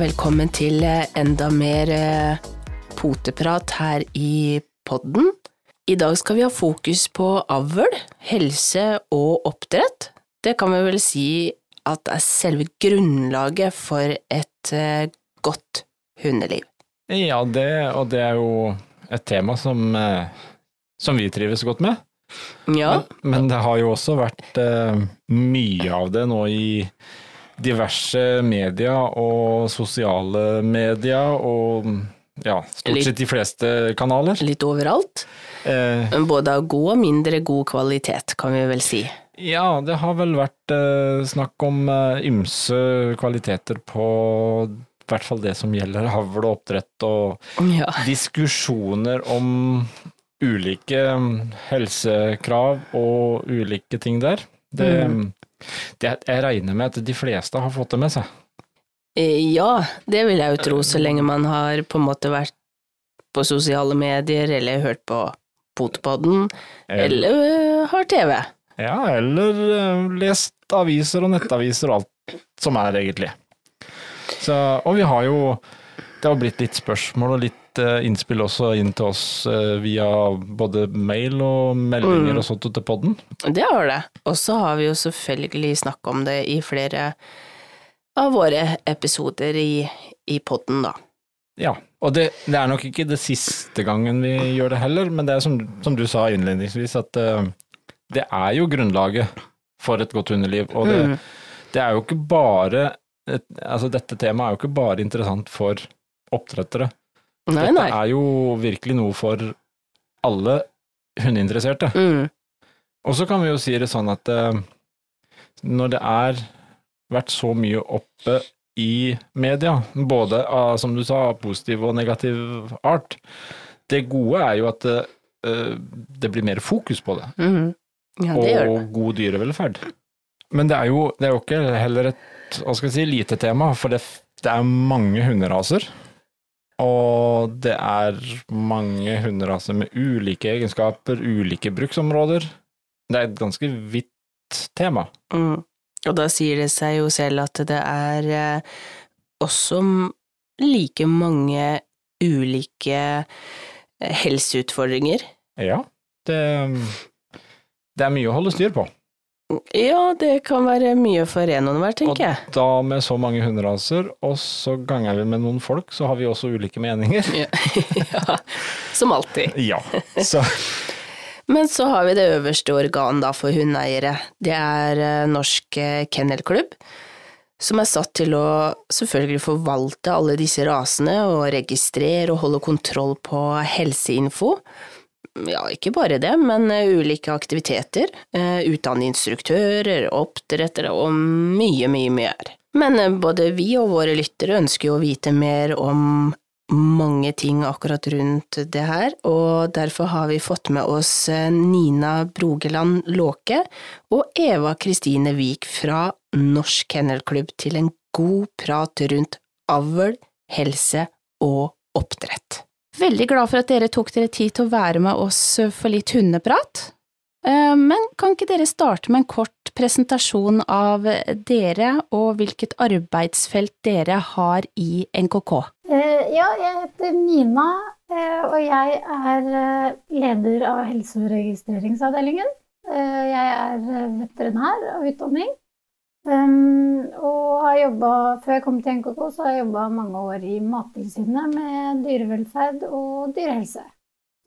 og velkommen til eh, enda mer eh, poteprat her i podden. I dag skal vi ha fokus på avl, helse og oppdrett. Det kan vi vel si at er selve grunnlaget for et eh, godt hundeliv. Ja, det, og det er jo et tema som, som vi trives godt med. Ja. Men, men, det har jo også vært mye av det nå i diverse media og sosiale media og ja, stort litt, sett de fleste kanaler. Litt overalt. Eh, Både av god og mindre god kvalitet, kan vi vel si. Ja, det har vel vært eh, snakk om eh, ymse kvaliteter på i hvert fall det som gjelder havl og oppdrett, og ja. diskusjoner om ulike mm, helsekrav og ulike ting der. Det, mm. Det, jeg regner med at de fleste har fått det med seg? Eh, ja, det vil jeg jo tro, så lenge man har på en måte vært på sosiale medier eller hørt på Potepodden, eller, eller har TV. Ja, eller eh, lest aviser og nettaviser og alt som er, egentlig. Så, og vi har jo Det har blitt litt spørsmål og litt Eh, innspill også inn til oss eh, via både mail og meldinger mm. og sånt til podden. Det har det. Og så har vi jo selvfølgelig snakka om det i flere av våre episoder i, i podden, da. Ja, og det, det, er nok ikke det siste gangen vi gjør det heller, men det er som, som du sa innledningsvis, at uh, det er jo grunnlaget for et godt hundeliv. Og det, mm. det er jo ikke bare et, Altså, dette temaet er jo ikke bare interessant for oppdrettere. Nei, Dette nei. er jo virkelig noe for alle hundeinteresserte. Mm. Og så kan vi jo si det sånn at eh, når det er vært så mye oppe i media, både av, som du sa, positiv og negativ art, det gode er jo at det, eh, det blir mer fokus på det. Mm. Ja, det og det. god dyrevelferd. Men det er jo, det er jo ikke heller et hva skal jeg si, lite tema, for det, det er mange hunderaser. Og det er mange hunderaser med ulike egenskaper, ulike bruksområder. Det er et ganske vidt tema. Mm. Og da sier det seg jo selv at det er eh, også like mange ulike eh, helseutfordringer. Ja, det, det er mye å holde styr på. Ja, det kan være mye for en og enhver, tenker jeg. Og da med så mange hunderaser, og så ganger vi med noen folk, så har vi også ulike meninger. ja, som alltid. Ja, så... Men så har vi det øverste organ da for hundeeiere. Det er eh, Norsk eh, Kennelklubb, som er satt til å selvfølgelig forvalte alle disse rasene og registrere og holde kontroll på helseinfo ja, ikke bare det, men eh, ulike aktiviteter, eh, utdanne instruktører, oppdrettere og mye, mye mer. Men eh, både vi og våre lyttere ønsker jo å vite mer om mange ting akkurat rundt det her, og derfor har vi fått med oss Nina Brogeland Låke og Eva Kristine Wiik fra Norsk Kennelklubb til en god prat rundt avl, helse og oppdrett. Veldig glad for at dere tok dere tid til å være med oss for litt hundeprat. Eh, men kan ikke dere starte med en kort presentasjon av dere og hvilket arbeidsfelt dere har i NKK? Eh, ja, jeg heter Nina, eh, og jeg er leder av helse- og registreringsavdelingen. Jeg er veterinær av utdanning. Um, og har jobbet, før jeg kom til NKK, så har jeg jobba mange år i Mattilsynet med dyrevelferd og dyrehelse.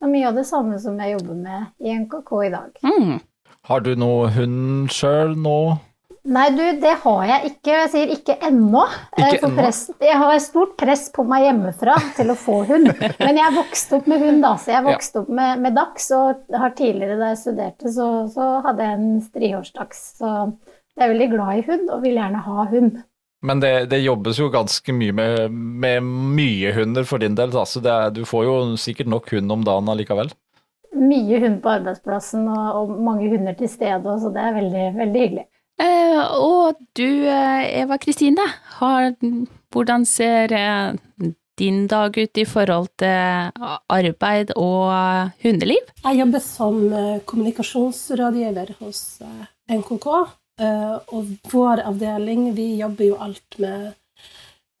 er mye av det samme som jeg jobber med i NKK i dag. Mm. Har du noe hund sjøl nå? Nei, du, det har jeg ikke. Jeg sier ikke ennå. Ikke ennå? Jeg har stort press på meg hjemmefra til å få hund. Men jeg vokste opp med hund, da. Så jeg vokste ja. opp med, med dags, og har tidligere, da jeg studerte, så, så hadde jeg en striårsdags. Så jeg er veldig glad i hund og vil gjerne ha hund. Men det, det jobbes jo ganske mye med, med mye hunder for din del, så er, du får jo sikkert nok hund om dagen allikevel? Mye hund på arbeidsplassen og, og mange hunder til stede, så det er veldig, veldig hyggelig. Eh, og du eh, Eva Kristine, hvordan ser eh, din dag ut i forhold til arbeid og hundeliv? Jeg jobber som eh, kommunikasjonsrådgiver hos NKK. Uh, og vår avdeling, vi jobber jo alt med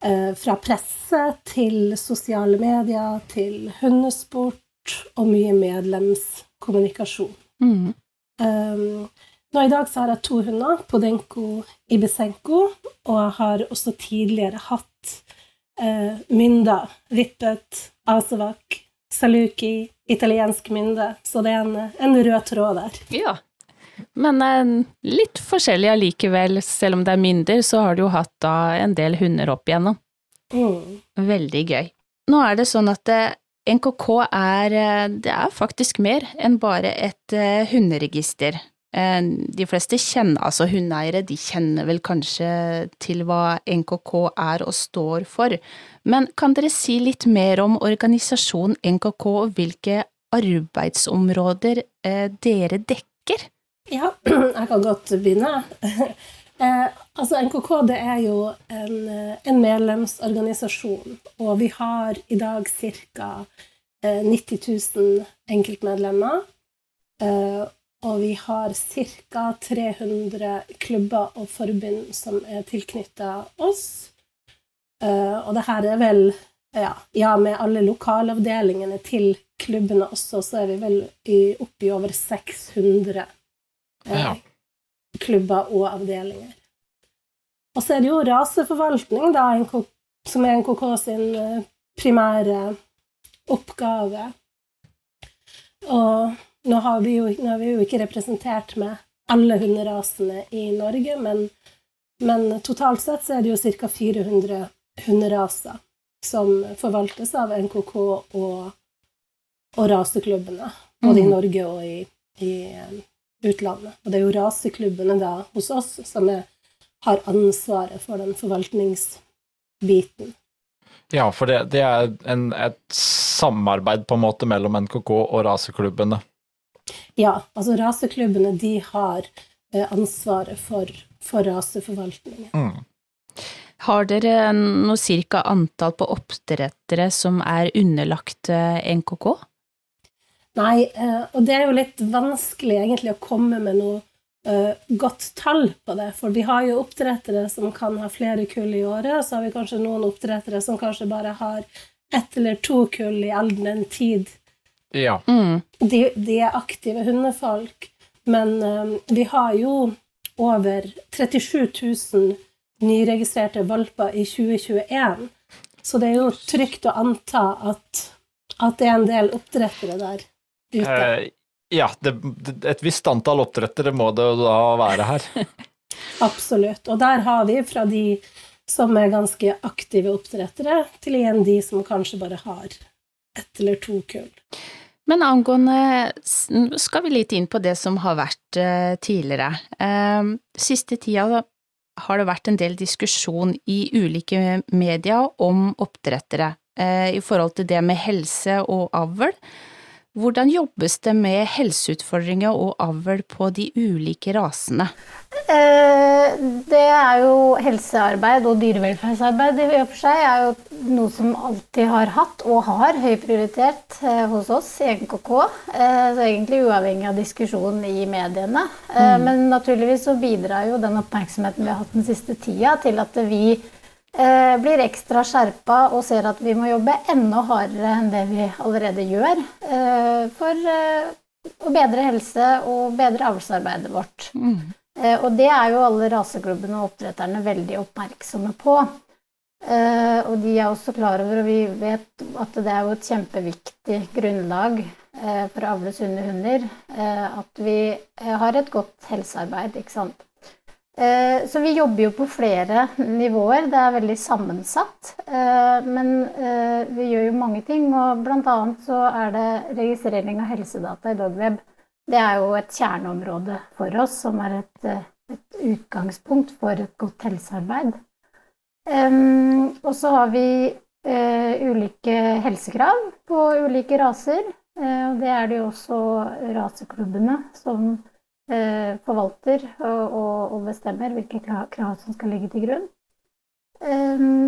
eh, fra presse til sosiale medier til hundesport og mye medlemskommunikasjon. Mm. Um, nå I dag så har jeg to hunder, Podenko Ibisenko, og jeg har også tidligere hatt uh, mynda, Vippet, Asevak, Saluki, italiensk mynde, så det er en, en rød tråd der. Ja. Men eh, litt forskjellig allikevel, selv om det er mynder, så har du jo hatt da en del hunder opp igjennom. Mm. Veldig gøy. Nå er det sånn at eh, NKK er, eh, det er faktisk mer enn bare et hunderegister. De fleste kjenner, altså hundeeiere, de kjenner vel kanskje til hva NKK er og står for, men kan dere si litt mer om organisasjonen NKK og hvilke arbeidsområder dere dekker? Ja, jeg kan godt begynne. Eh, altså NKK det er jo en, eh, en medlemsorganisasjon, og vi har i dag ca. Eh, 90 000 enkeltmedlemmer. Eh, og vi har ca. 300 klubber og forbund som er tilknytta oss. Eh, og det her er vel ja, ja, med alle lokalavdelingene til klubbene også, så er vi vel i, oppe over 600 eh, Ja. klubber og avdelinger. Og så er det jo raseforvaltning, da, som er NKK sin eh, primære oppgave. Og nå, har vi jo, nå er vi jo ikke representert med alle hunderasene i Norge, men, men totalt sett så er det jo ca. 400 hunderaser som forvaltes av NKK og, og raseklubbene, både i Mhm. Norge og i, i eh, utlandet. Og det er jo raseklubbene da hos oss som er, har ansvaret for den forvaltningsbiten. Ja, for det, det er en, et samarbeid på en måte mellom NKK og raseklubbene. Ja, altså raseklubbene de har eh, ansvaret for, for raseforvaltningen. Mm. Har dere noe cirka antall på oppdrettere som er underlagt eh, NKK? Nei, eh, og det er jo litt vanskelig egentlig å komme med noe eh, godt tall på det, for vi har jo oppdrettere som kan ha flere kull i året, og så har vi kanskje noen oppdrettere som kanskje bare har ett eller to kull i allmenn tid Ja. Mm. de, de er aktive hundefolk, men eh, vi har jo over 37 000 nyregistrerte valper i 2021, så det er jo trygt å anta at, at det er en del oppdrettere der ute. Eh, ja, det, et visst antall oppdrettere må det jo da være her. Absolutt. Og der har vi fra de som er ganske aktive oppdrettere, til igjen de som kanskje bare har ett eller to kull. Men angående skal vi litt inn på det som har vært eh, tidligere. Eh, siste tida har det vært en del diskusjon i ulike medier om oppdrettere eh, i forhold til det med helse og avl. Hvordan jobbes det med helseutfordringer og avl på de ulike rasene? Eh, Det er jo helsearbeid og dyrevelferdsarbeid i og for seg er jo noe som alltid har hatt og har høy prioritet eh, hos oss i NKK. Eh, Så egentlig uavhengig av diskusjonen i mediene. Mm. Men naturligvis så bidrar jo den oppmerksomheten vi har hatt den siste tida til at vi blir ekstra skjerpa og ser at vi må jobbe enda hardere enn det vi allerede gjør eh, for eh, å bedre helse og bedre avlsarbeidet vårt. Eh, Og det er jo alle raseklubbene og oppdretterne veldig oppmerksomme på. Eh, Og de er også klar over, og vi vet at det er jo et kjempeviktig grunnlag eh, for å avle sunne hunder, eh, at vi eh, har et godt helsearbeid, ikke sant. Eh, Så vi jobber jo på flere nivåer, det er veldig sammensatt. eh, Men eh, vi gjør jo mange ting, og annet så er det registrering av helsedata i Dogweb. Det er jo et kjerneområde for oss, som er et, et utgangspunkt for et godt helsearbeid. Og så har vi ulike helsekrav på ulike raser. og det er det jo også raseklubbene som eh, forvalter og, bestemmer hvilke krav som skal ligge til grunn.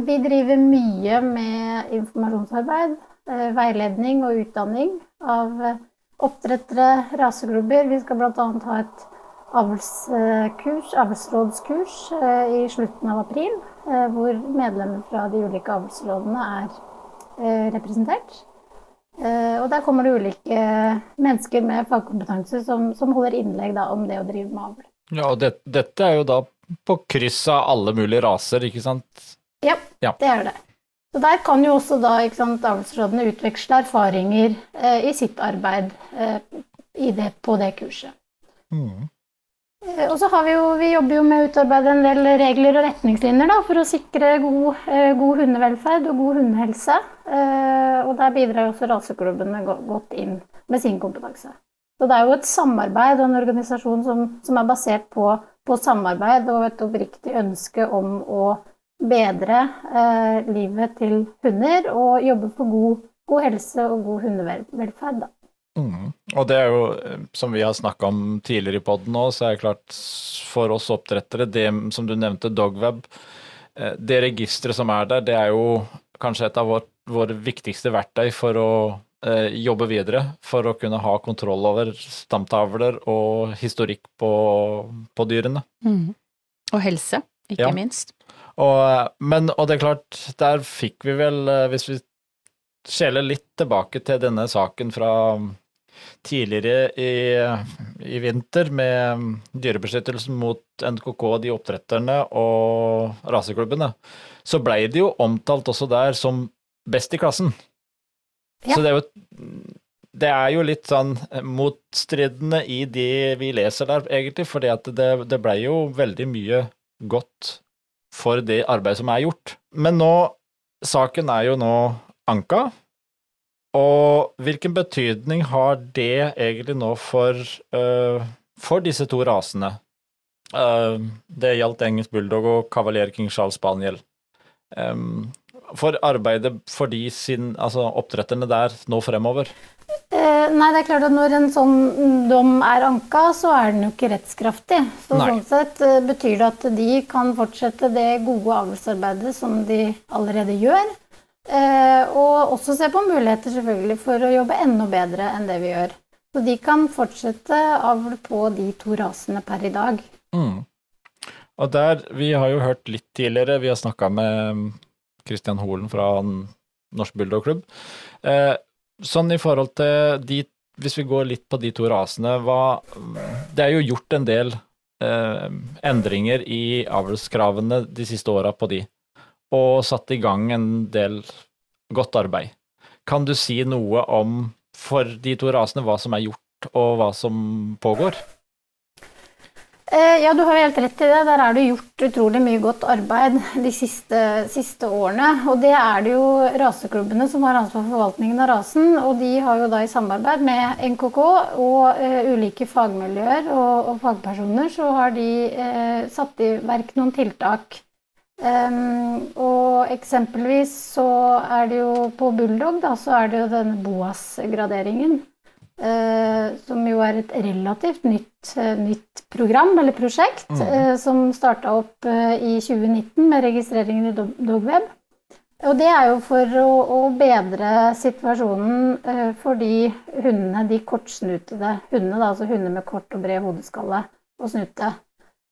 Vi driver mye med informasjonsarbeid, eh, veiledning og utdanning av eh, oppdrettere, raseklubber. Vi skal bl.a. ha et avlskurs, avlsrådskurs eh, i slutten av april. eh, hvor medlemmer fra de ulike avlsrådene er eh, representert. Eh, og der kommer det ulike mennesker med fagkompetanse som, som holder innlegg da, om det å drive med avl. Ja, og det, dette er jo da på kryss av alle mulige raser, ikke sant? Ja, Ja. det er det. Så der kan jo også da avlsrådene utveksle erfaringer eh, i sitt arbeid eh, i det, på det kurset. Mm. Eh, Og så har vi jo, vi jobber jo med å utarbeide en del regler og retningslinjer da, for å sikre god, eh, god hundevelferd og god hundehelse. Eh, Og der bidrar også raseklubbene godt inn med sin kompetanse. Så det er jo et samarbeid og en organisasjon som, som er basert på, på samarbeid og et oppriktig ønske om å bedre eh, livet til hunder og jobbe for god, god helse og god hundevelferd. Da. Mm. Og det er jo, eh, som vi har snakka om tidligere i poden nå, så er det klart for oss oppdrettere, det som du nevnte, Dogweb, eh, det registeret som er der, det er jo kanskje et av vår, våre viktigste verktøy for å eh, jobbe videre, for å kunne ha kontroll over stamtavler og historikk på, på dyrene. Mm. Og helse, ikke Ja. minst. Og, men, og det er klart, der fikk vi vel, eh, hvis vi skjeler litt tilbake til denne saken fra tidligere i, i vinter med dyrebeskyttelsen mot NKK, de oppdretterne og raseklubbene, så ble det jo omtalt også der som best i klassen. Ja. Så det er jo det er jo litt sånn motstridende i det vi leser der, egentlig, fordi det, det ble jo veldig mye godt for det arbeidet som er gjort. Men nå, saken er jo nå anka, og hvilken betydning har det egentlig nå for, uh, for disse to rasene? Uh, det gjaldt engelsk bulldog og kavaler king charles spaniel. Um, for arbeidet for de sin, altså oppdretterne der nå fremover? Eh, nei, det er klart at når en sånn dom er anka, så er den jo ikke rettskraftig. Så Nei. sånn sett eh, betyr det at de kan fortsette det gode avlsarbeidet som de allerede gjør. Eh, og også se på muligheter selvfølgelig for å jobbe enda bedre enn det vi gjør. Så de kan fortsette avl på de to rasene per i dag. Mm. Og der, vi har jo hørt litt tidligere, vi har snakka med Kristian Holen fra Norsk Bulldogklubb. Eh, sånn i forhold til de, hvis vi går litt på de to rasene, hva Det er jo gjort en del eh, endringer i avlskravene de siste åra på de, og satt i gang en del godt arbeid. Kan du si noe om, for de to rasene, hva som er gjort, og hva som pågår? Eh, Ja, du har helt rett i det. Der er det gjort utrolig mye godt arbeid de siste, siste årene. Og det er det jo raseklubbene som har ansvar for forvaltningen av rasen. Og de har jo da i samarbeid med NKK og uh, ulike fagmiljøer og, og fagpersoner, så har de uh, satt i verk noen tiltak. Em, og eksempelvis så er det jo på Bulldog, da, så er det jo denne BOAS-graderingen. Uh, som jo er et relativt nytt, uh, nytt program eller prosjekt, mm. uh, som starta opp i 2019 med registreringen i Dogweb. Og det er jo for å, å bedre situasjonen for de hundene, de kortsnutede hundene, da, altså hunder med kort og bred hodeskalle og snute.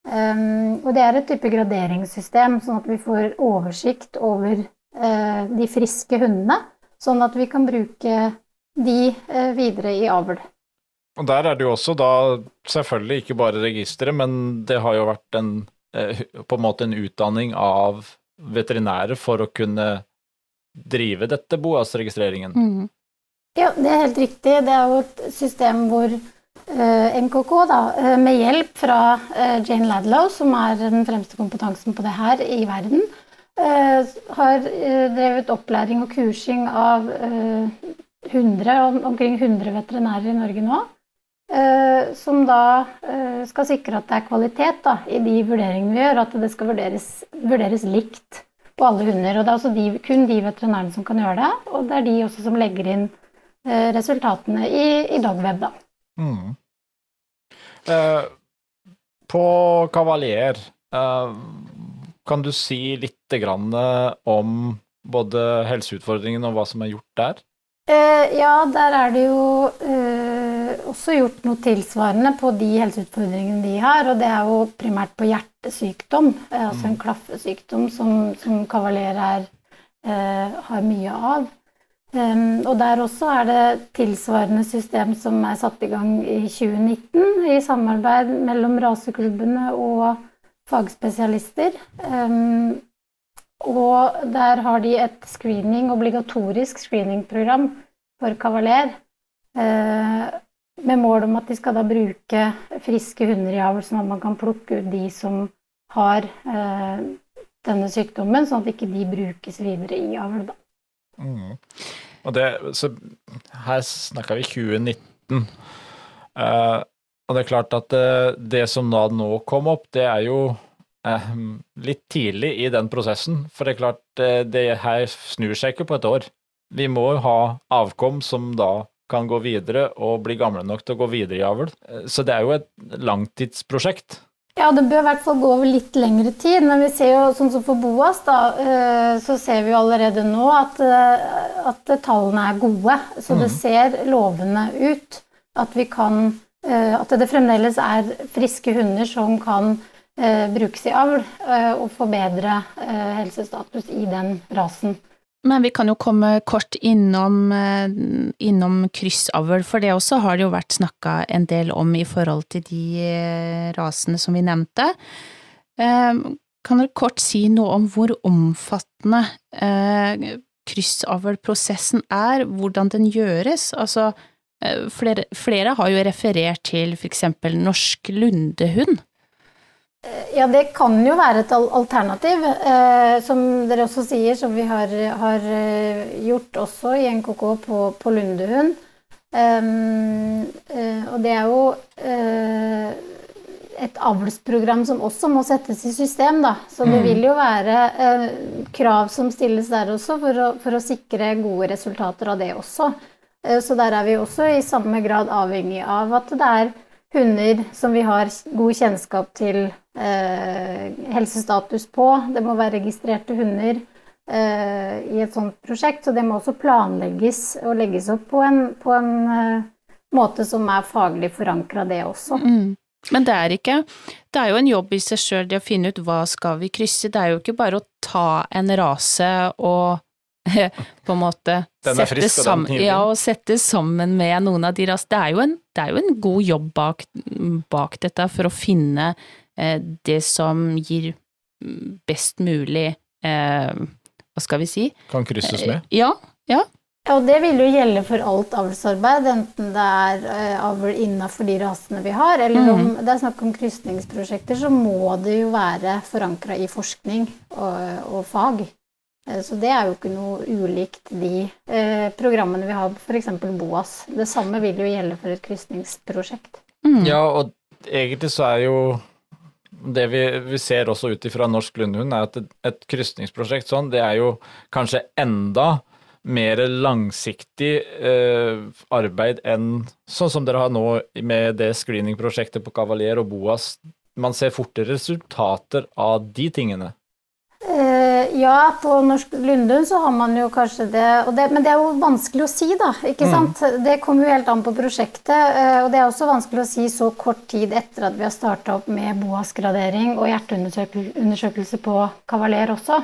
Um, og det er et type graderingssystem, sånn at vi får oversikt over uh, de friske hundene, sånn at vi kan bruke de uh, videre i avl. Og der er det jo også da selvfølgelig ikke bare registeret, men det har jo vært en uh, på en måte en utdanning av veterinærer for å kunne drive dette BOAS-registreringen. Mm. Ja, det er helt riktig. Det er jo et system hvor eh, NKK, da, eh, med hjelp fra eh, Jane Ladlow, som er den fremste kompetansen på det her i verden, eh, har eh, drevet opplæring og kursing av eh, 100, omkring 100 veterinærer i Norge nå. eh, Som da eh, skal sikre at det er kvalitet da, i de vurderingene vi gjør, at det skal vurderes, vurderes likt på alle hunder. Og det er også de, kun de veterinærene som kan gjøre det, og det er de også som legger inn eh, resultatene i, i Dogweb, da. Mm. Eh, på Kavalier, eh, kan du si litt grann eh, om både helseutfordringen og hva som er gjort der? Eh, ja, der er det jo eh, også gjort noe tilsvarende på de helseutfordringene de har, og det er jo primært på hjertesykdom, eh, altså en klaffesykdom som, som Kavalier er, har mye av. Um, og der også er det tilsvarende system som er satt i gang i 2019, i samarbeid mellom raseklubbene og fagspesialister. Um, og der har de et screening, obligatorisk screeningprogram for kavaler. Uh, med mål om at de skal da bruke friske hunder i avl, sånn at man kan plukke ut de som har uh, denne sykdommen, sånn at ikke de brukes videre i avl. da. Mm. Det, så her snakker vi 2019. Uh, og det er klart at det, eh, det som da nå kom opp, det er jo uh, litt tidlig i den prosessen. For det er klart, eh, det her snur seg ikke på et år. Vi må ha avkom som da kan gå videre og bli gamle nok til å gå videre i avl. Så det er jo et langtidsprosjekt. Ja, det bør i hvert fall gå over litt lengre tid. Men vi ser jo, sånn som for Boas, da, eh, så ser vi jo allerede nå at, eh, at tallene er gode. Så det mhm. ser lovende ut at vi kan eh, At det fremdeles er friske hunder som kan brukes i avl og forbedre helsestatus i den rasen. Men vi kan jo komme kort innom, eh, innom kryssavl, for det også har det jo vært snakka en del om i forhold til de eh, rasene som vi nevnte. Eh, kan dere kort si noe om hvor omfattende kryssavlprosessen er, hvordan den gjøres? Altså, flere, flere har jo referert til for eksempel norsk lundehund. Ja, det kan jo være et alternativ. Eh, som dere også sier, som vi har, har eh, gjort også i NKK på, på Lundehund. Um, eh, og det er jo eh, et avlsprogram som også må settes i system, da. Så det mm. vil jo være eh, krav som stilles der også, for å, for å, sikre gode resultater av det også. Eh, så der er vi også i samme grad avhengig av at det er hunder som vi har god kjennskap til eh, helsestatus på. Det må være registrerte hunder eh, i et sånt prosjekt, så det må også planlegges og legges opp på en, på en eh, måte som er faglig forankra, det også. Mm. Men det er ikke Det er jo en jobb i seg sjøl det å finne ut hva skal vi krysse. Det er jo ikke bare å ta en rase og på en måte sette, frisk, sammen, ja, og sette sammen med noen av de rasene. Det en, er jo en god jobb bak, bak, dette for å finne eh, det som gir best mulig eh, Hva skal vi si? Kan krysses med? Eh, ja. ja. Og Det vil jo gjelde for alt avlsarbeid, enten det er avl innafor de rasene vi har, eller om mm. det er snakk om krysningsprosjekter, så må det jo være forankra i forskning og, og fag. Eh, så det er jo ikke noe ulikt de eh, programmene vi har f.eks. BOAS. Det samme vil jo gjelde for et krysningsprosjekt. Mm. Ja, og egentlig så er jo det vi, vi ser også ut ifra Norsk Lundehund, er at et, et krysningsprosjekt sånn, det er jo kanskje enda mer langsiktig eh, arbeid enn sånn som dere har nå med det screeningprosjektet på Cavalier og Boas. Man ser fortere resultater av de tingene. Eh, ja, på Norsk Lundun så har man jo kanskje det, det, Men det er jo vanskelig å si, da. ikke mm. sant? Det kommer jo helt an på prosjektet. Eh, og det er også vanskelig å si så kort tid etter at vi har starta opp med BOAS-gradering og hjerteundersøkelse på Kavaler også.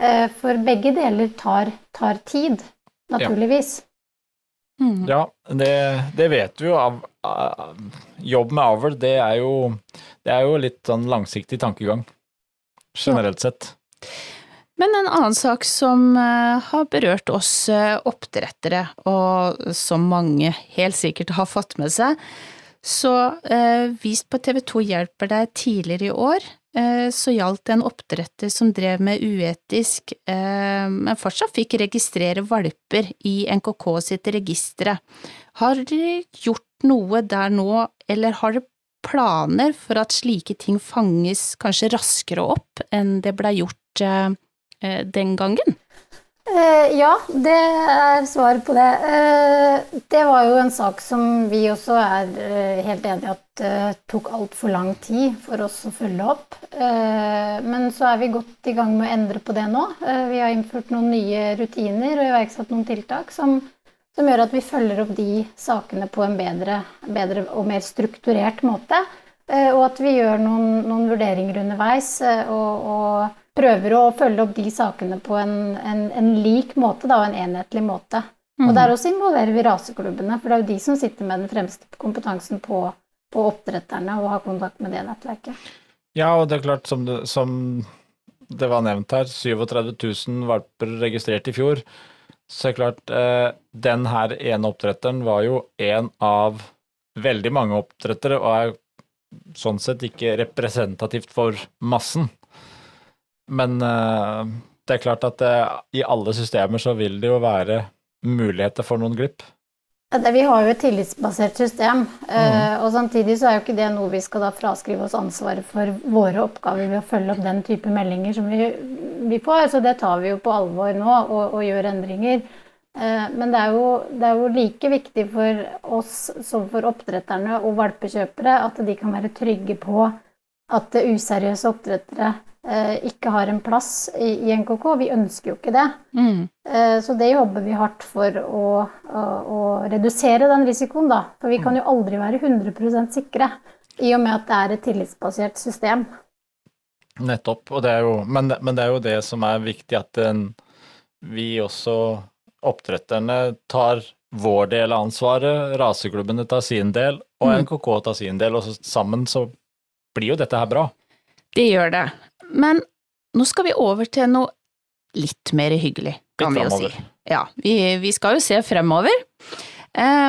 Eh, for begge deler tar, tar tid, naturligvis. Ja. Mm. Ja, det, det, vet vi jo. Av, av, jobb med avl, det er jo, det er jo litt sånn langsiktig tankegang. Generelt sett. Men en annen sak som eh, har berørt oss eh, oppdrettere, og som mange helt sikkert har fått med seg, så eh, vist på TV 2 hjelper deg tidligere i år, så gjaldt en oppdretter som drev med uetisk, men fortsatt fikk registrere valper i NKK sitt registre. Har dere gjort noe der nå, eller har dere planer for at slike ting fanges kanskje raskere opp enn det blei gjort Eh, den gangen? Eh, ja, det er svaret på det. Eh, det var jo en sak som vi også er helt enig i at tok altfor lang tid for oss å følge opp. Men så er vi godt i gang med å endre på det nå. Vi har innført noen nye rutiner og iverksatt noen tiltak som, som gjør at vi følger opp de sakene på en bedre, bedre og mer strukturert måte. Eh, og at vi gjør noen, noen vurderinger underveis eh, og, og, prøver å følge opp de sakene på en, en, en lik måte, da, og en enhetlig måte. Mm. Og Der også involverer vi raseklubbene, for det er jo de som sitter med den fremste kompetansen på, på oppdretterne og har kontakt med det nettverket. Ja, og det er klart, som det, som det var nevnt her, 37 000 valper registrert i fjor. Så det er klart, eh, den her ene oppdretteren var jo en av veldig mange oppdrettere, og er sånn sett ikke representativt for massen. Men uh, det er klart at uh, i alle systemer så vil det jo være muligheter for noen glipp. Vi har jo et tillitsbasert system, mm. og samtidig så er jo ikke det noe vi skal da fraskrive oss ansvaret for våre oppgaver ved å følge opp den type meldinger som vi, vi får. Så det tar vi jo på alvor nå og, og gjør endringer. Men det er, jo, det er, jo, like viktig for oss som for oppdretterne og valpekjøpere at de kan være trygge på at useriøse oppdrettere ikke har en plass i, i NKK. Vi ønsker jo ikke det. Mm. Eh, så det jobber vi hardt for å, å, å, redusere den risikoen, da. For vi kan jo aldri være 100% sikre i og med at det er et tillitsbasert system. Nettopp. Det jo, men, men, det er jo det som er viktig, at den, vi også oppdretterne tar vår del av ansvaret, raseklubbene tar sin del, og mm. NKK tar sin del, og så sammen så blir jo dette her bra. Det gjør det. Men nå skal vi over til noe litt mer hyggelig, kan vi jo si. Ja, vi, vi, skal jo se fremover. Eh,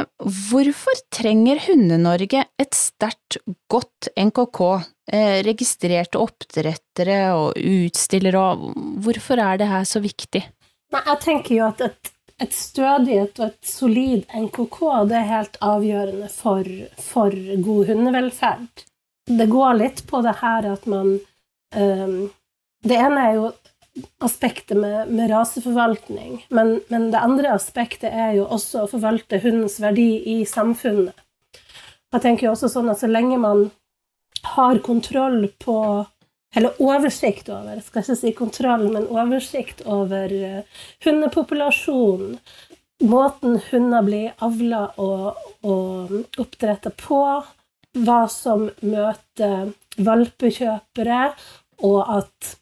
hvorfor trenger Hunde-Norge et sterkt, godt NKK, eh, registrerte oppdrettere og utstillere, og hvorfor er det her så viktig? Nei, jeg tenker jo at et et stødighet og et solid NKK det er helt avgjørende for, for god hundevelferd. Det går litt på det her at man Det ene er jo aspektet med, med raseforvaltning, men, men, det andre aspektet er jo også å forvalte hundens verdi i samfunnet. Jeg tenker jo også sånn at så lenge man har kontroll på eller oversikt over, jeg skal ikke si kontroll, men oversikt over uh, hundepopulasjonen. Måten hunder blir avla og, og oppdretta på. Hva som møter valpekjøpere, og at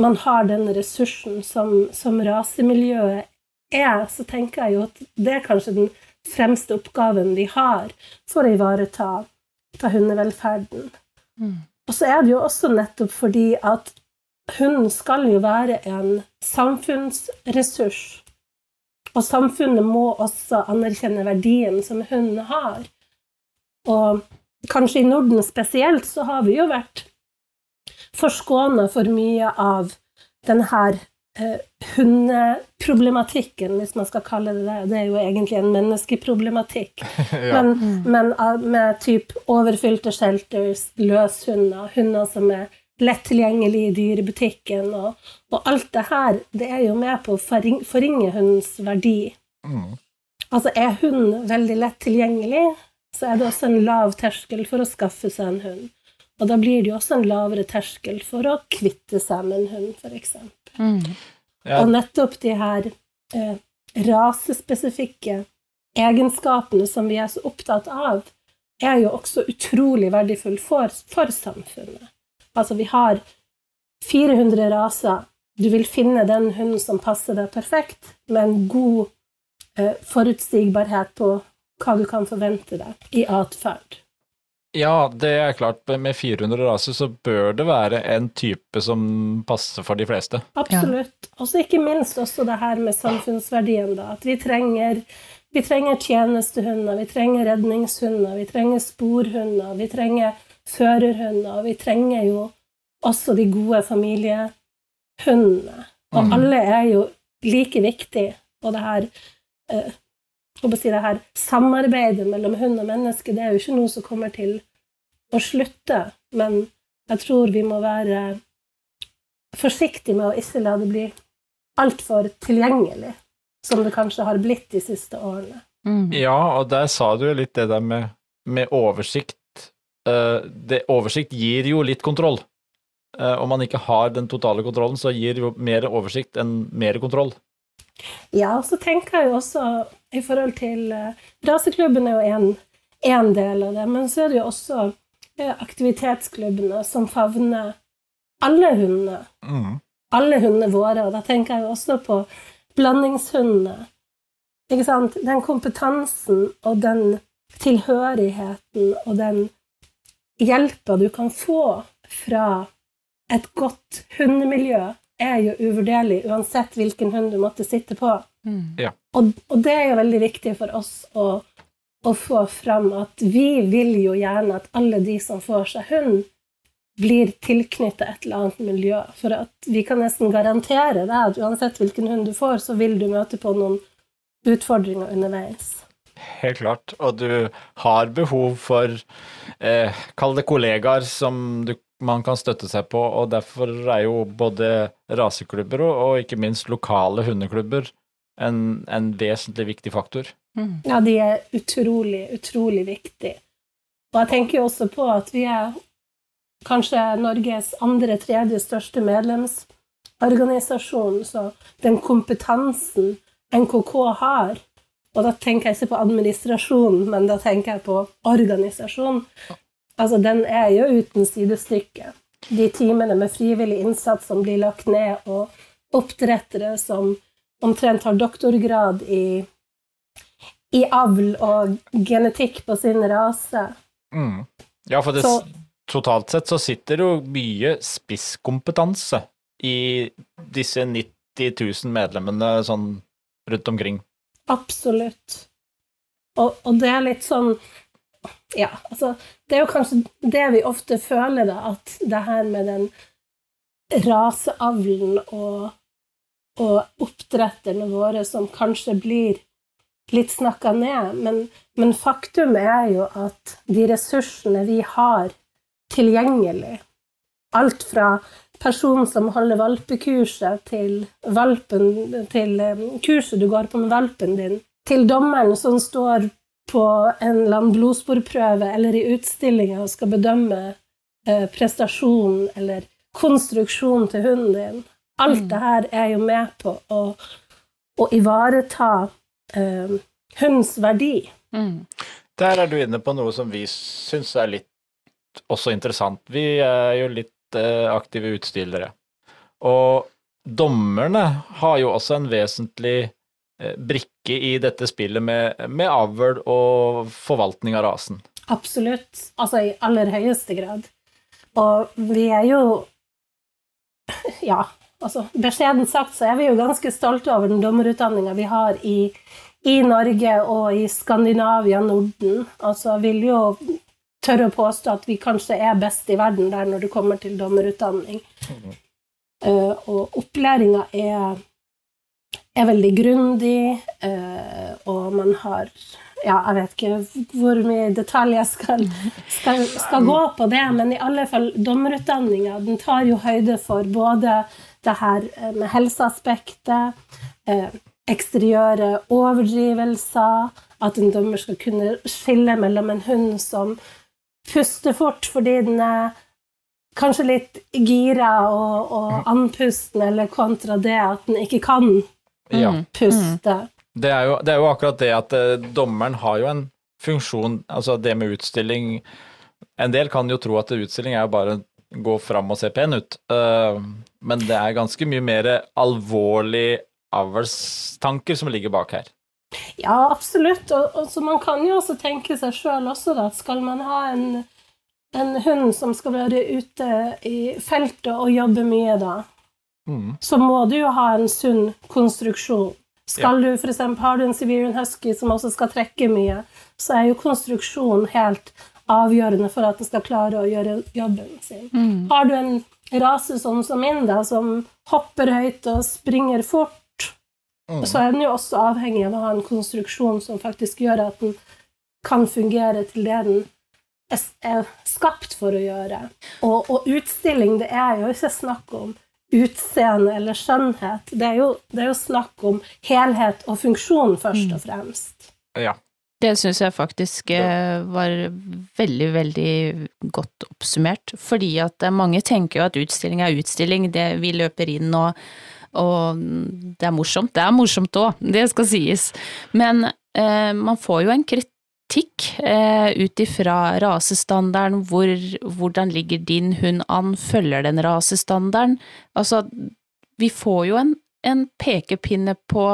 man har den ressursen som, som rasemiljøet er, så tenker jeg jo at det er kanskje den fremste oppgaven vi har for å ivareta hundevelferden. Mm. Og så er det jo også nettopp fordi at hunden skal jo være en samfunnsressurs. Og samfunnet må også anerkjenne verdien som hunden har. Og kanskje i Norden spesielt så har vi jo vært forskåna for mye av denne eh, hundeproblematikken, hvis man skal kalle det det. Det er jo egentlig en menneskeproblematikk. ja. Men, men med typ overfylte shelters, løshunder, hunder som er lett tilgjengelig i dyrebutikken, og, og, alt det her, det er jo med på å forringe hundens verdi. Mm. Altså, er hunden veldig lett tilgjengelig, så er det også en lav terskel for å skaffe seg en hund. Og da blir det jo også en lavere terskel for å kvitte seg med en hund, f.eks. Mm. Ja. Og nettopp de her eh, rasespesifikke egenskapene som vi er så opptatt av, er jo også utrolig verdifull for, for samfunnet. Altså, vi har 400 raser. Du vil finne den hunden som passer deg perfekt, med en god eh, forutsigbarhet på hva du kan forvente deg i atferd. Ja, det er klart. Med 400 raser så bør det være en type som passer for de fleste. Absolutt. Og så ikke minst også det her med samfunnsverdien, da. At vi trenger, vi trenger tjenestehunder, vi trenger redningshunder, vi trenger sporhunder, vi trenger førerhunder, og vi trenger jo også de gode familiehundene. Og mm. alle er jo like viktige. Og det her eh, si det her samarbeidet mellom hund og menneske, det er jo ikke noe som kommer til å slutte. Men jeg tror vi må være forsiktige med å ikke la det bli altfor tilgjengelig, som det kanskje har blitt de siste årene. Mm. Ja, og der sa du jo litt det der med, med oversikt. Uh, det, oversikt gir jo litt kontroll. Uh, om man ikke har den totale kontrollen, så gir jo mer oversikt enn mer kontroll. Ja, og så tenker jeg jo også i forhold til uh, Raseklubben er jo én del av det, men så er det jo også uh, aktivitetsklubbene som favner alle hundene. Mm. Alle hundene våre, og da tenker jeg jo også på blandingshundene. Ikke sant? Den kompetansen og den tilhørigheten og den hjelpa du kan få fra et godt hundemiljø, er jo uvurderlig uansett hvilken hund du måtte sitte på. Mm. Ja. Og, og, det er jo veldig viktig for oss å, å, få fram at vi vil jo gjerne at alle de som får seg hund, blir tilknyttet et eller annet miljø. For at vi kan nesten garantere deg at uansett hvilken hund du får, så vil du møte på noen utfordringer underveis. Helt klart. Og du har behov for, eh, kall det kollegaer som du, man kan støtte seg på, og derfor er jo både raseklubber og, og ikke minst lokale hundeklubber en, en vesentlig viktig faktor. Mm. Ja, de er utrolig, utrolig viktige. Og jeg tenker jo også på at vi er kanskje Norges andre, tredje største medlemsorganisasjon, så den kompetansen NKK har og da tenker jeg ikke på administrasjon, men da tenker jeg på organisasjon. Altså, den er jo uten sidestykke. De timene med frivillig innsats som blir lagt ned, og oppdrettere som omtrent har doktorgrad i, i avl og genetikk på sin rase. Mm. Ja, for det, Så- totalt sett så sitter jo mye spisskompetanse i disse 90 000 medlemmene sånn rundt omkring. Absolutt. Og, og det er litt sånn Ja, altså Det er jo kanskje det vi ofte føler, da, at det her med den raseavlen og, og oppdretterne våre som kanskje blir litt snakka ned, men, men faktum er jo at de ressursene vi har tilgjengelig, alt fra personen som holder valpekurset, til, valpen, til eh, kurset du går på med valpen din, til dommeren som står på en eller annen blodsporprøve eller i utstillinga og skal bedømme eh, prestasjonen eller konstruksjonen til hunden din. Alt Mm. det her er jo med på å, å ivareta eh, hundens verdi. Mm. Der er du inne på noe som vi syns er litt også interessant. Vi er jo litt eh, aktive utstillere. Og dommerne har jo også en vesentlig eh, brikke i dette spillet med, med avl og forvaltning av rasen. Absolutt. Altså i aller høyeste grad. Og vi er jo Ja, altså beskjedent sagt så er vi jo ganske stolte over den dommerutdanninga vi har i, i Norge og i Skandinavia, Norden. Altså vil jo tørre å påstå at vi kanskje er best i verden der når det kommer til dommerutdanning. Eh, og opplæringa er, er veldig grundig, uh, og man har ja, jeg vet ikke hvor mye detalj jeg skal, skal, skal gå på det, men i alle fall dommerutdanninga den tar jo høyde for både det her eh, med helseaspektet, eh, eksteriøre overdrivelser, at en dommer skal kunne skille mellom en hund som puster fort fordi den er kanskje litt gira og, og andpusten, eller kontra det at den ikke kan Ja. Mm. puste. Det er, jo, det er jo akkurat det at eh, dommeren har jo en funksjon, altså det med utstilling En del kan jo tro at utstilling er jo bare gå fram og se pen ut, eh, men det er ganske mye mer alvorlig avlstanker som ligger bak her. Ja, absolutt. Og, og så man kan jo også tenke seg sjøl også, da, skal man ha en, en hund som skal være ute i feltet og jobbe mye, da, Mm. så må du jo ha en sunn konstruksjon. Skal du for eksempel, Har du en Siberian husky som også skal trekke mye, så er jo konstruksjonen helt avgjørende for at den skal klare å gjøre jobben sin. Mm. Har du en rase sånn som min, da, som hopper høyt og springer fort, Mm. så er den jo også avhengig av å ha en konstruksjon som faktisk gjør at den kan fungere til det den er, skapt for å gjøre. Og, og utstilling, det er jo ikke snakk om utseende eller skjønnhet. Det er jo, det er jo snakk om helhet og funksjon, først og fremst. Ja. Det syns jeg faktisk eh, var veldig, veldig godt oppsummert. Fordi at eh, mange tenker jo at utstilling er utstilling, det vi løper inn og, og det er morsomt. Det er morsomt òg, det skal sies. Men eh, man får jo en kritikk eh, ut ifra rasestandarden, hvor, hvordan ligger din hund an, følger den rasestandarden? Altså, vi får jo en, en pekepinne på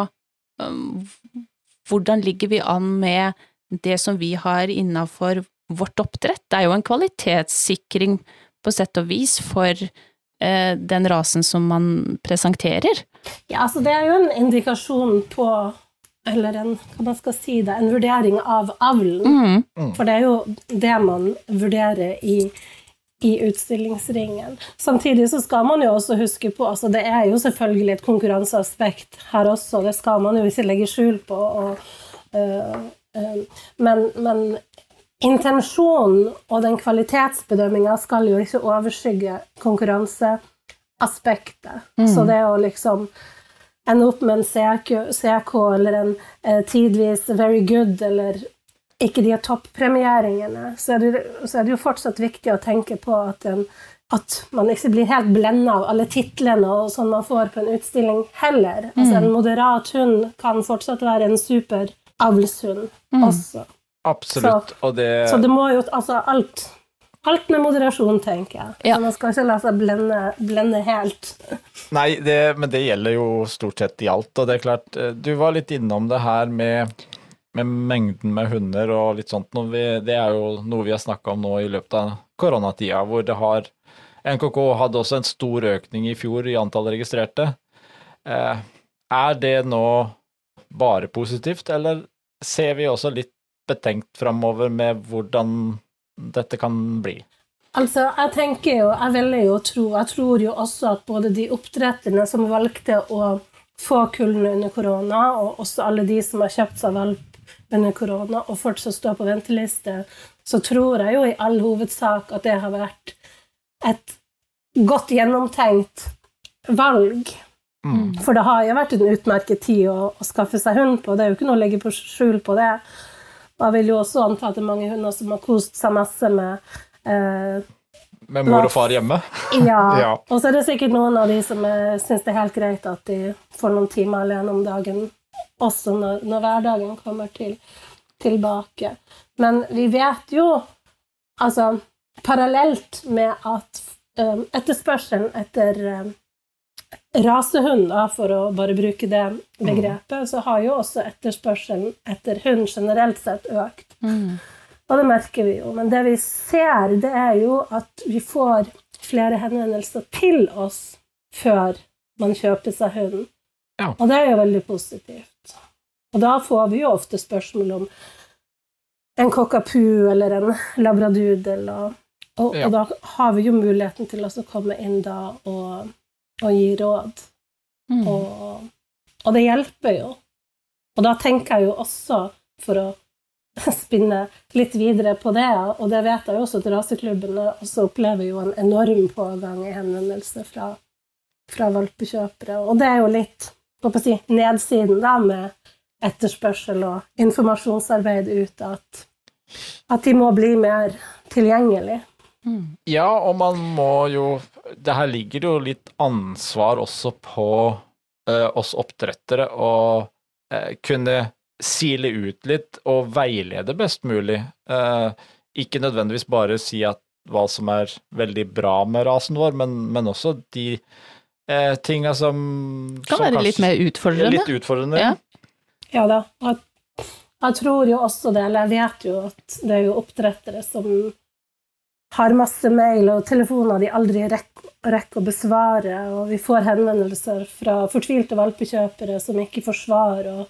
um, hvordan ligger vi an med det som vi har innafor vårt oppdrett? Det er jo en kvalitetssikring på sett og vis for eh, den rasen som man presenterer. Ja, altså det er jo en indikasjon på eller en, hva man skal si det, en vurdering av avlen. Mm. For det er jo det man vurderer i, i utstillingsringen. Samtidig så skal man jo også huske på altså Det er jo selvfølgelig et konkurranseaspekt her også, det skal man jo ikke legge skjul på. Og, øh, øh, men, men intensjonen og den kvalitetsbedømminga skal jo ikke overskygge konkurranseaspektet. Så det å liksom ende opp med en CK, CK eller en eh, tidvis very good eller ikke de toppremieringene, så, er det- så er det jo fortsatt viktig å tenke på at, en, at man ikke blir helt blenda av alle titlene og sånn man får på en utstilling heller. Altså En moderat hund kan fortsatt være en super avlshund også. Absolutt. Og det, Så det må jo Altså alt. Alt med moderasjon, tenker jeg. Ja. Så man skal ikke la seg blende, blende helt. Nei, det, men det gjelder jo stort sett i alt. Og det er klart, eh, du var litt innom det her med, med mengden med hunder og litt sånt. Vi, det er jo noe vi har snakka om nå i løpet av koronatida, hvor det har NKK hadde også en stor økning i fjor i antall registrerte. Eh, er det nå bare positivt, eller ser vi også litt betenkt framover med hvordan dette kan bli? Altså, jeg tenker jo, jeg ville jo tro, jeg tror jo også at både de oppdretterne som valgte å få kullene under korona, og også alle de som har kjøpt seg valp under korona og folk som står på venteliste, så tror jeg jo i all hovedsak at det har vært et godt gjennomtenkt valg. Mm. For det har jo vært en utmerket tid å, å skaffe seg hund på, det er jo ikke noe å legge på skjul på det. Og jeg vil jo også anta at det er mange hunder som har kost seg masse med eh, Med mor og far hjemme? ja. Ja. Og så er det sikkert noen av de som eh, syns det er helt greit at de får noen timer alene om dagen, også når, når hverdagen kommer til, tilbake. Men vi vet jo, altså parallelt med at um, etterspørselen etter um, rasehund, da, for å bare bruke det begrepet, så har jo også etterspørselen etter hund generelt sett økt. Og det merker vi jo. Men det vi ser, det er jo at vi får flere henvendelser til oss før man kjøper seg hund. Ja. Og det er jo veldig positivt. Og da får vi jo ofte spørsmål om en cockapoo eller en labradoodle, og, og, Ja. og da har vi jo muligheten til å komme inn da og, og gi råd. Mm. Og, og det hjelper jo. Og da tenker jeg jo også, for å spinne litt videre på det, og det vet jeg jo også at raseklubbene også opplever jo en enorm pågang i henvendelser fra, fra valpekjøpere. Og det er jo litt på å si, nedsiden da med etterspørsel og informasjonsarbeid ut, at, at de må bli mer tilgjengelig. Ja, og man må jo Det her ligger jo litt ansvar også på eh, oss oppdrettere å eh, kunne sile ut litt og veilede best mulig. Eh, ikke nødvendigvis bare si at hva som er veldig bra med rasen vår, men, men også de eh, tinga som Kan som være litt mer utfordrende. Litt utfordrende. Ja. Ja da. Jeg, jeg tror jo også det, eller jeg vet jo at det er jo oppdrettere som har masse mail og telefoner de aldri rekker, rekker å besvare, og vi får henvendelser fra fortvilte valpekjøpere som ikke får svar. Og...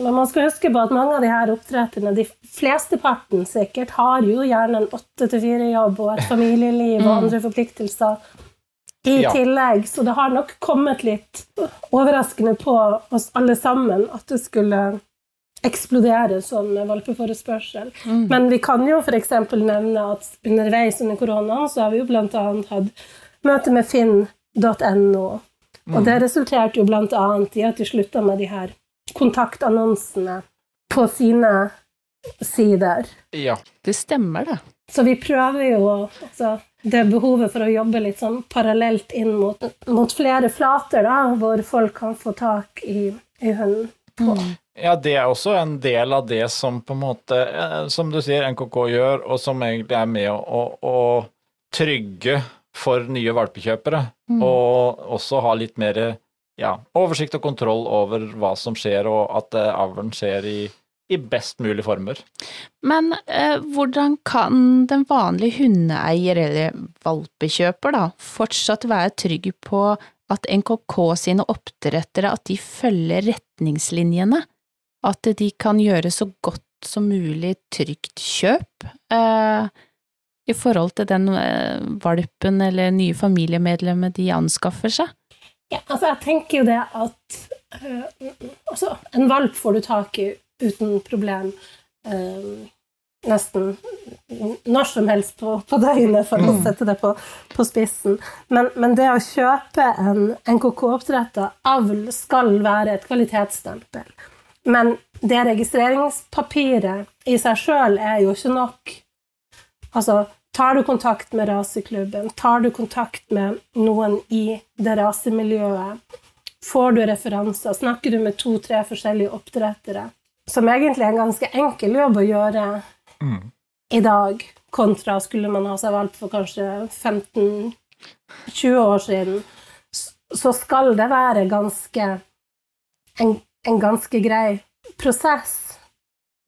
Men man skal huske på at mange av de her oppdretterne, de flesteparten sikkert, har jo gjerne en åtte til fire-jobb og et familieliv og andre forpliktelser i Ja. tillegg, så det har nok kommet litt overraskende på oss alle sammen at det skulle eksplodere sånn med valpeforespørsel. Men vi kan jo f.eks. nevne at underveis under koronaen så har vi jo bl.a. hatt møte med finn.no. Og det resulterte jo bl.a. i at de slutta med de her kontaktannonsene på sine sider. Ja. Det stemmer, det. Så vi prøver jo altså, Det behovet for å jobbe litt sånn parallelt inn mot, mot flere flater, da, hvor folk kan få tak i, i hunden på. Ja, det er også en del av det som på en måte, eh, som du sier, NKK gjør, og som egentlig er med å, å, å trygge for nye valpekjøpere, Mm. og også ha litt mer ja, oversikt og kontroll over hva som skjer, og at eh, avlen skjer i, i best mulig former. Men eh, hvordan kan den vanlige hundeeier eller valpekjøper da fortsatt være trygg på at NKK sine oppdrettere at de følger retningslinjene? At de kan gjøre så godt som mulig trygt kjøp eh, i forhold til den eh, valpen eller nye familiemedlemmet de anskaffer seg? Ja, altså jeg tenker jo det at øh, altså, en valp får du tak i uten problem Eh, nesten når som helst på, på døgnet, for å sette det på, på spissen. Men, men det å kjøpe en NKK-oppdretta avl skal være et kvalitetsstempel. Men det registreringspapiret i seg sjøl er jo ikke nok. Altså, tar du kontakt med raseklubben, tar du kontakt med noen i det rasemiljøet, får du referanser, snakker du med to-tre forskjellige oppdrettere, som egentlig er en ganske enkel jobb å gjøre i dag, kontra skulle man ha seg valgt for kanskje 15-20 år siden, så skal det være ganske en, en ganske grei prosess.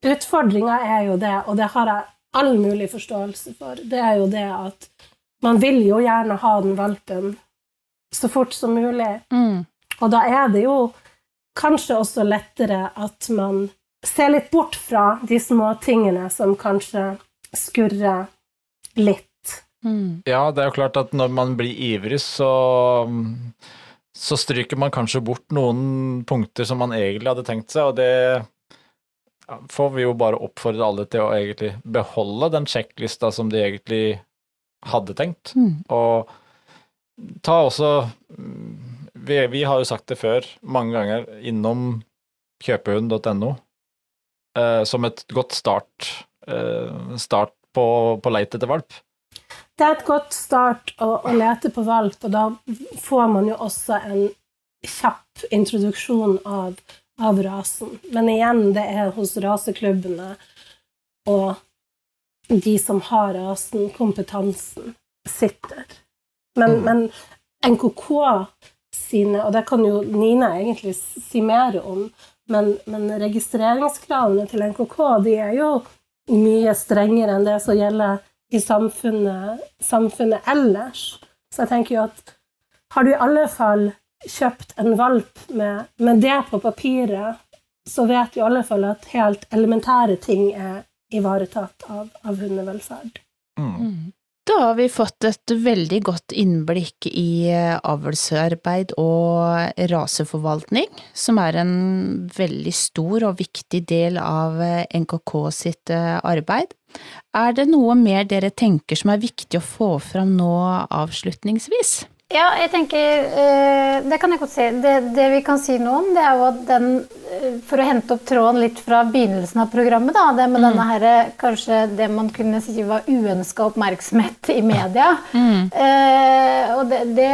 Utfordringa er jo det, og det har jeg all mulig forståelse for, det er jo det at man vil jo gjerne ha den valpen så fort som mulig. Mm. Og da er det jo kanskje også lettere at man ser litt bort fra de små tingene som kanskje skurrer litt. Mm. Ja, det er jo klart at når man blir ivrig, så, så stryker man kanskje bort noen punkter som man egentlig hadde tenkt seg, og det får vi jo bare oppfordre alle til å egentlig beholde den sjekklista som de egentlig hadde tenkt. Mm. Og ta også vi, vi har jo sagt det før mange ganger innom kjøpehund.no eh, som et godt start, eh, start på, på leit etter valp. Det er et godt start å, å lete på valp, og da får man jo også en kjapp introduksjon av, av rasen. Men igjen, det er hos raseklubbene og de som har rasen, kompetansen, sitter. Men, Mm. men NKK sine, og det kan jo Nina egentlig si mer om, men, men registreringskravene til NKK de er jo mye strengere enn det som gjelder i samfunnet, samfunnet ellers. Så jeg tenker jo at har du i alle fall kjøpt en valp med, med det på papiret, så vet du i alle fall at helt elementære ting er ivaretatt av, av hundevelferd. Mm. Da har vi fått et veldig godt innblikk i eh, avlsarbeid og raseforvaltning, som er en veldig stor og viktig del av eh, NKK sitt eh, arbeid. Er det noe mer dere tenker som er viktig å få fram nå avslutningsvis? Ja, jeg tenker eh, Det kan jeg godt si. Det, det vi kan si noe om, det er jo at den eh, For å hente opp tråden litt fra begynnelsen av programmet, da, det med denne her, kanskje det man kunne si var uønska oppmerksomhet i media. Eh, og det, det,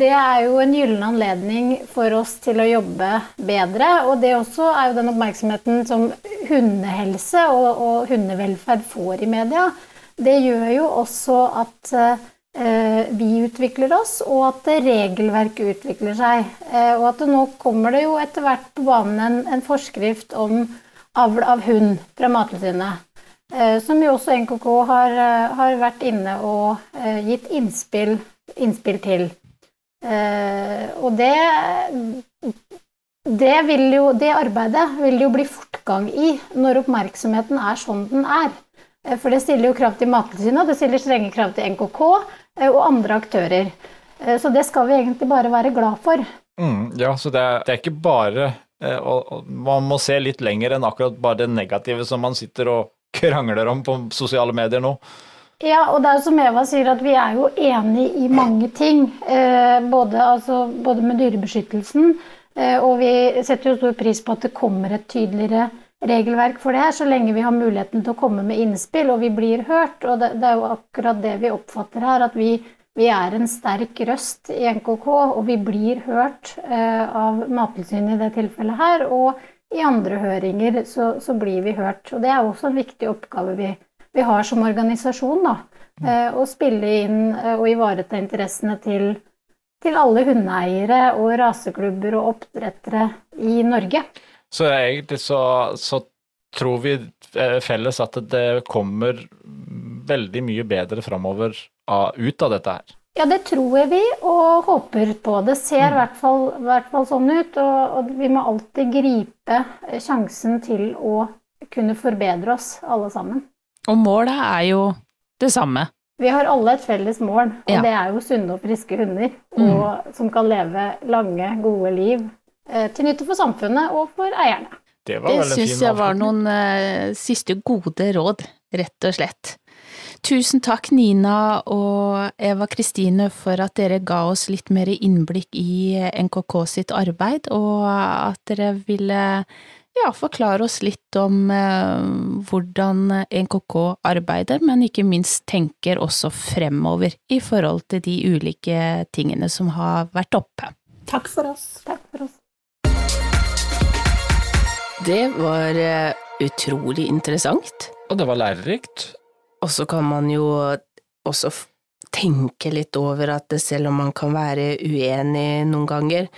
det er jo en gyllen anledning for oss til å jobbe bedre. Og det også er jo den oppmerksomheten som hundehelse og, og hundevelferd får i media. Det gjør jo også at eh, vi utvikler oss, og at regelverket utvikler seg. Eh, og at nå kommer det jo etter hvert på banen en, en forskrift om avl av hund fra Mattilsynet. Eh, som jo også NKK har, eh, har vært inne og eh, gitt innspill, innspill til. Eh, og det, det, jo, det arbeidet vil jo bli fortgang i når oppmerksomheten er sånn den er. Eh, For det stiller jo krav til Mattilsynet, og det stiller strenge krav til NKK eh, og andre aktører. Eh, Så det skal vi egentlig bare være glad for. Mm, ja, så det er, det er ikke bare eh, og, og Man må se litt lenger enn akkurat bare det negative som man sitter og krangler om på sosiale medier nå. Ja, og det er som Eva sier, at vi er jo enig i mange ting. Eh, både, altså, både med dyrebeskyttelsen, eh, og vi setter jo stor pris på at det kommer et tydeligere regelverk for det her, så lenge vi har muligheten til å komme med innspill og vi blir hørt. Og det, det er jo akkurat det vi oppfatter her, at vi, vi er en sterk røst i NKK, og vi blir hørt eh, av Mattilsynet i det tilfellet her. Og i andre høringer så, så blir vi hørt. Og det er også en viktig oppgave vi, vi har som organisasjon. da, eh, Å spille inn eh, og ivareta interessene til, til alle hundeeiere og raseklubber og oppdrettere i Norge. Så egentlig så, så tror vi eh, felles at det kommer veldig mye bedre framover ut av dette her. Ja, det tror vi og håper på. Det ser i hvert fall, hvert fall sånn ut. Og, og, vi må alltid gripe sjansen til å kunne forbedre oss, alle sammen. Og målet er jo det samme. Vi har alle et felles mål, og Ja. det er jo sunne og friske hunder. Og, som kan leve lange, gode liv til nytte for samfunnet og for eierne. Det var Det syns jeg var noen uh, siste gode råd, rett og slett. Tusen takk Nina og Eva Kristine for at dere ga oss litt mer innblikk i NKK sitt arbeid, og at dere ville ja, forklare oss litt om eh, hvordan NKK arbeider, men ikke minst tenker også fremover i forhold til de ulike tingene som har vært oppe. Takk for oss. Takk Det var eh, utrolig interessant. Og det var lærerikt. Og så kan man jo også tenke litt over at selv om man kan være uenig noen ganger,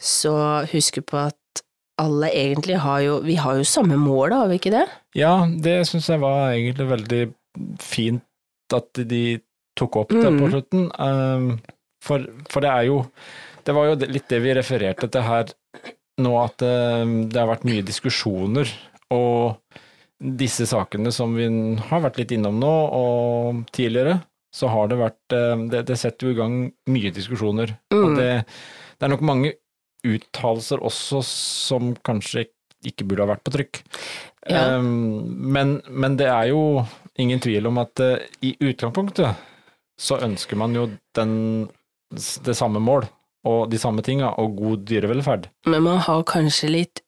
så husk på at alle egentlig har jo Vi har jo samme mål, har vi ikke det? Ja, det syns jeg var egentlig veldig fint at de tok opp det på Mm. slutten. Um, for, for det er jo Det var jo litt det vi refererte til her nå, at um, det har vært mye diskusjoner, og disse sakene som vi har vært litt innom nå, og tidligere, så har det vært um, Det, det setter jo i gang mye diskusjoner. Og Mm. det, det er nok mange uttalelser også som kanskje ikke burde ha vært på trykk. Ja. Um, men, men det er jo ingen tvil om at uh, i utgangspunktet så ønsker man jo den, det samme mål og de samme tinga, og god dyrevelferd. Men man har kanskje litt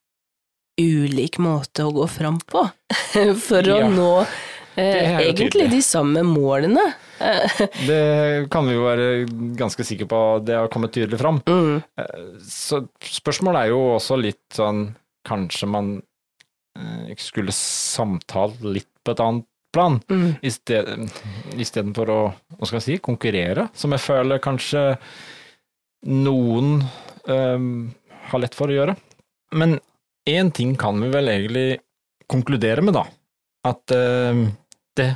ulik måte å gå fram på for å Ja, nå eh, egentlig tydelig. de samme målene. Det kan vi jo være ganske sikre på, det har kommet tydelig fram. mm. Eh, Så spørsmålet er jo også litt sånn Kanskje man eh, skulle samtalt litt på et annet plan, Mm. istedenfor å hva skal jeg si, konkurrere, som jeg føler kanskje noen eh, har lett for å gjøre. Men én ting kan vi vel egentlig konkludere med, da. At eh, det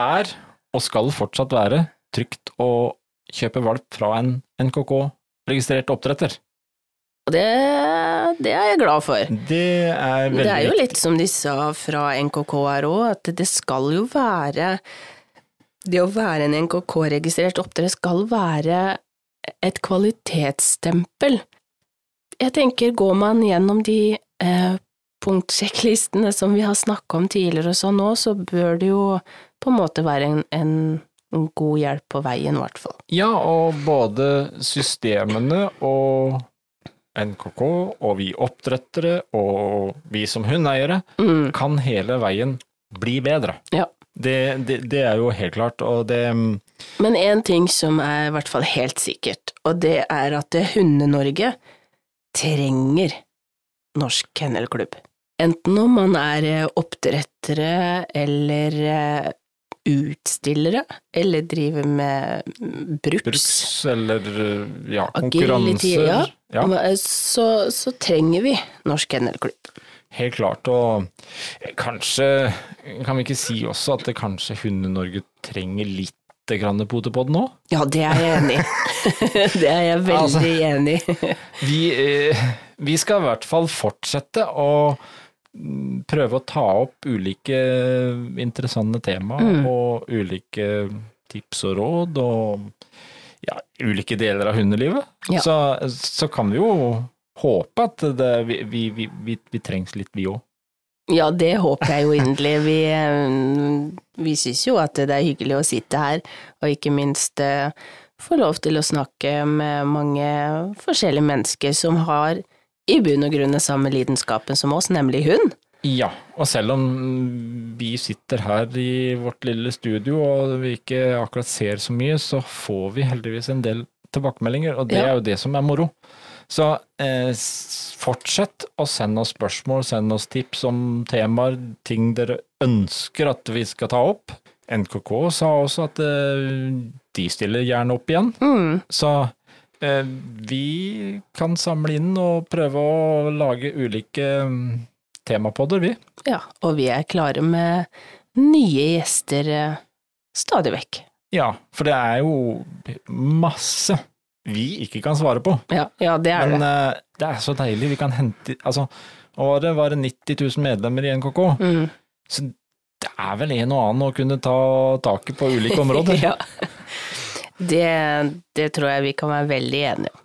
er, og skal fortsatt være, trygt å kjøpe valp fra en NKK-registrert oppdretter. Og det, det er jeg glad for. Det er veldig Det er jo litt som de sa fra NKK her òg, at det skal jo være Det å være en NKK-registrert oppdretter skal være et kvalitetsstempel. Jeg tenker, går man gjennom de eh, punktsjekklistene som vi har snakka om tidligere og sånn nå, så bør det jo på en måte være en, en, god hjelp på veien, i hvert fall. Ja, og både systemene og NKK og vi oppdrettere og vi som hundeeiere Mm. kan hele veien bli bedre. Ja. Det, det, det er jo helt klart, og det Men én ting som er i hvert fall helt sikkert, og det er at Hunde-Norge trenger Norsk Kennelklubb. Enten om man er eh, oppdrettere eller eh, utstillere, eller driver med mm, bruks, bruks eller ja, konkurranser ja. ja, Så, så trenger vi Norsk Kennelklubb. Helt klart. Og kanskje kan vi ikke si også at det kanskje Hunde-Norge trenger litt grann potepod nå? Ja, det er jeg enig i. det er jeg veldig Altså- enig i. Vi, eh, vi skal i hvert fall fortsette å prøve å ta opp ulike interessante tema Mm. og ulike tips og råd og ja, ulike deler av hundelivet. Ja. Så, så kan vi jo håpe at det, vi, vi, vi, vi, trengs litt, vi òg. Ja, det håper jeg jo inderlig. Vi, eh, vi syns jo at det er hyggelig å sitte her, og ikke minst eh, få lov til å snakke med mange forskjellige mennesker som har i bunn og grunn den samme lidenskapen som oss, nemlig hund. Ja, og selv om vi sitter her i vårt lille studio og vi ikke akkurat ser så mye, så får vi heldigvis en del tilbakemeldinger, og det Ja. er jo det som er moro. Så eh, fortsett å sende oss spørsmål, send oss tips om temaer, ting dere ønsker at vi skal ta opp. NKK sa også at eh, de stiller gjerne opp igjen. Mm. Så eh, vi kan samle inn og prøve å lage ulike mm, temapodder, vi. Ja, og vi er klare med nye gjester eh, stadig vekk. Ja, for det er jo masse vi ikke kan svare på. Ja, ja det er Men det. eh, det er så deilig. Vi kan hente Altså, året var det 90 000 medlemmer i NKK, Mm. så det er vel en og annen å kunne ta taket på ulike områder. ja. Det, det tror jeg vi kan være veldig enige om.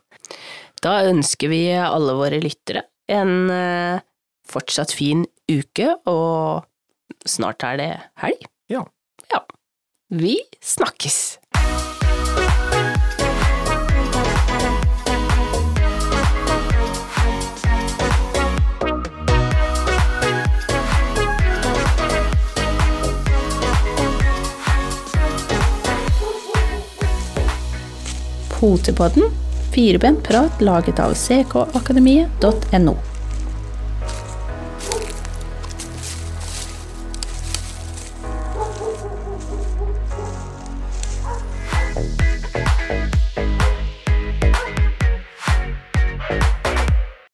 Da ønsker vi alle våre lyttere en uh, fortsatt fin uke, og snart er det helg. Ja. Ja. Vi snakkes! Potepodden, firebent prat laget av ckakademiet.no.